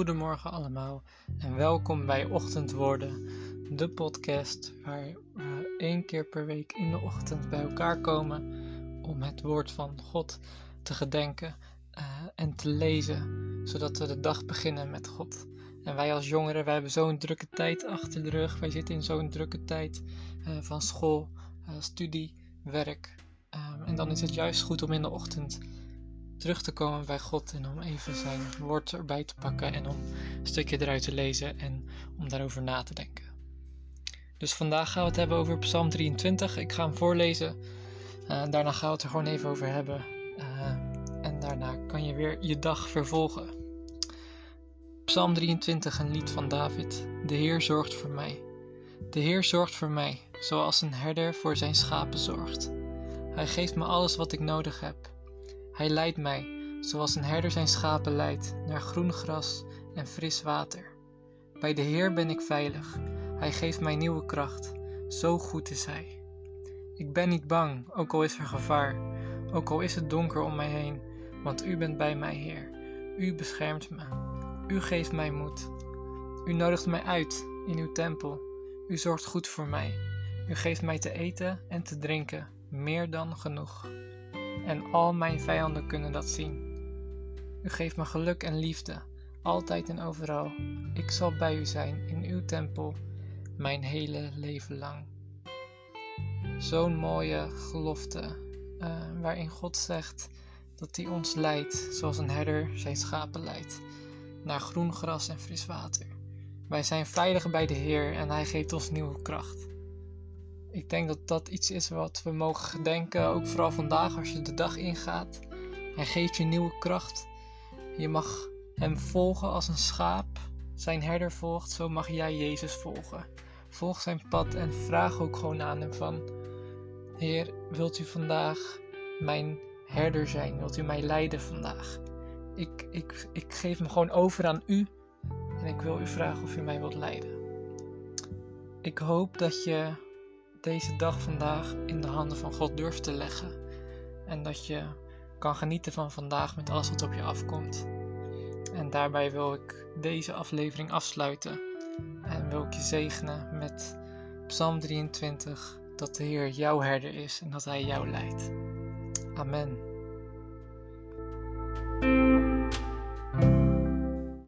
Goedemorgen allemaal en welkom bij Ochtendwoorden, de podcast waar we één keer per week in de ochtend bij elkaar komen om het woord van God te gedenken uh, en te lezen, zodat we de dag beginnen met God. En wij als jongeren, wij hebben zo'n drukke tijd achter de rug. Wij zitten in zo'n drukke tijd uh, van school, uh, studie, werk. Um, en dan is het juist goed om in de ochtend terug te komen bij God en om even zijn woord erbij te pakken en om een stukje eruit te lezen en om daarover na te denken. Dus vandaag gaan we het hebben over Psalm 23. Ik ga hem voorlezen. Uh, daarna gaan we het er gewoon even over hebben. Uh, en daarna kan je weer je dag vervolgen. Psalm 23, een lied van David. De Heer zorgt voor mij. De Heer zorgt voor mij, zoals een herder voor zijn schapen zorgt. Hij geeft me alles wat ik nodig heb. Hij leidt mij, zoals een herder zijn schapen leidt, naar groen gras en fris water. Bij de Heer ben ik veilig. Hij geeft mij nieuwe kracht. Zo goed is Hij. Ik ben niet bang, ook al is er gevaar, ook al is het donker om mij heen, want U bent bij mij, Heer. U beschermt me. U geeft mij moed. U nodigt mij uit in uw tempel. U zorgt goed voor mij. U geeft mij te eten en te drinken, meer dan genoeg en al mijn vijanden kunnen dat zien. U geeft me geluk en liefde, altijd en overal. Ik zal bij u zijn in uw tempel, mijn hele leven lang. Zo'n mooie gelofte, uh, waarin God zegt dat hij ons leidt, zoals een herder zijn schapen leidt, naar groen gras en fris water. Wij zijn veilig bij de Heer en Hij geeft ons nieuwe kracht ik denk dat dat iets is wat we mogen gedenken, ook vooral vandaag als je de dag ingaat. Hij geeft je nieuwe kracht. Je mag hem volgen als een schaap zijn herder volgt, zo mag jij Jezus volgen. Volg zijn pad en vraag ook gewoon aan hem van: Heer, wilt u vandaag mijn herder zijn? Wilt u mij leiden vandaag? Ik, ik, ik geef me gewoon over aan u en ik wil u vragen of u mij wilt leiden. Ik hoop dat je deze dag vandaag in de handen van God durft te leggen. En dat je kan genieten van vandaag met alles wat op je afkomt. En daarbij wil ik deze aflevering afsluiten. En wil ik je zegenen met Psalm 23. Dat de Heer jouw herder is en dat Hij jou leidt. Amen.